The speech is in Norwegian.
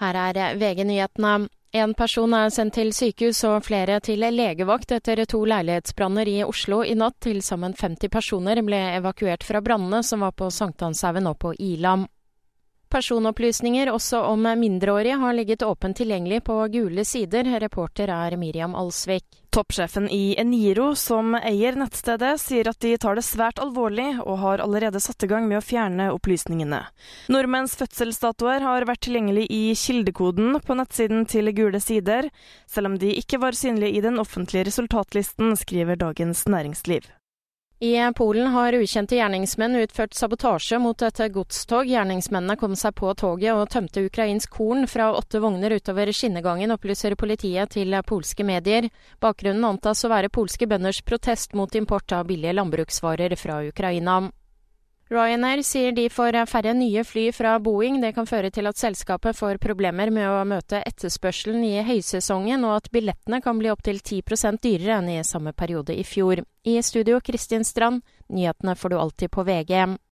Her er VG-nyhetene. En person er sendt til sykehus og flere til legevakt etter to leilighetsbranner i Oslo i natt. Til sammen 50 personer ble evakuert fra brannene som var på Sankthanshaugen og på Ilam. Personopplysninger også om mindreårige har ligget åpent tilgjengelig på gule sider. Reporter er Miriam Alsvik. Toppsjefen i Eniro, som eier nettstedet, sier at de tar det svært alvorlig, og har allerede satt i gang med å fjerne opplysningene. Nordmenns fødselsdatoer har vært tilgjengelig i kildekoden på nettsiden til Gule sider, selv om de ikke var synlige i den offentlige resultatlisten, skriver Dagens Næringsliv. I Polen har ukjente gjerningsmenn utført sabotasje mot et godstog. Gjerningsmennene kom seg på toget og tømte ukrainsk korn fra åtte vogner utover skinnegangen, opplyser politiet til polske medier. Bakgrunnen antas å være polske bønders protest mot import av billige landbruksvarer fra Ukraina. Ryanair sier de får færre nye fly fra Boeing. Det kan føre til at selskapet får problemer med å møte etterspørselen i høysesongen, og at billettene kan bli opptil 10 dyrere enn i samme periode i fjor. I studio Kristin Strand, nyhetene får du alltid på VG.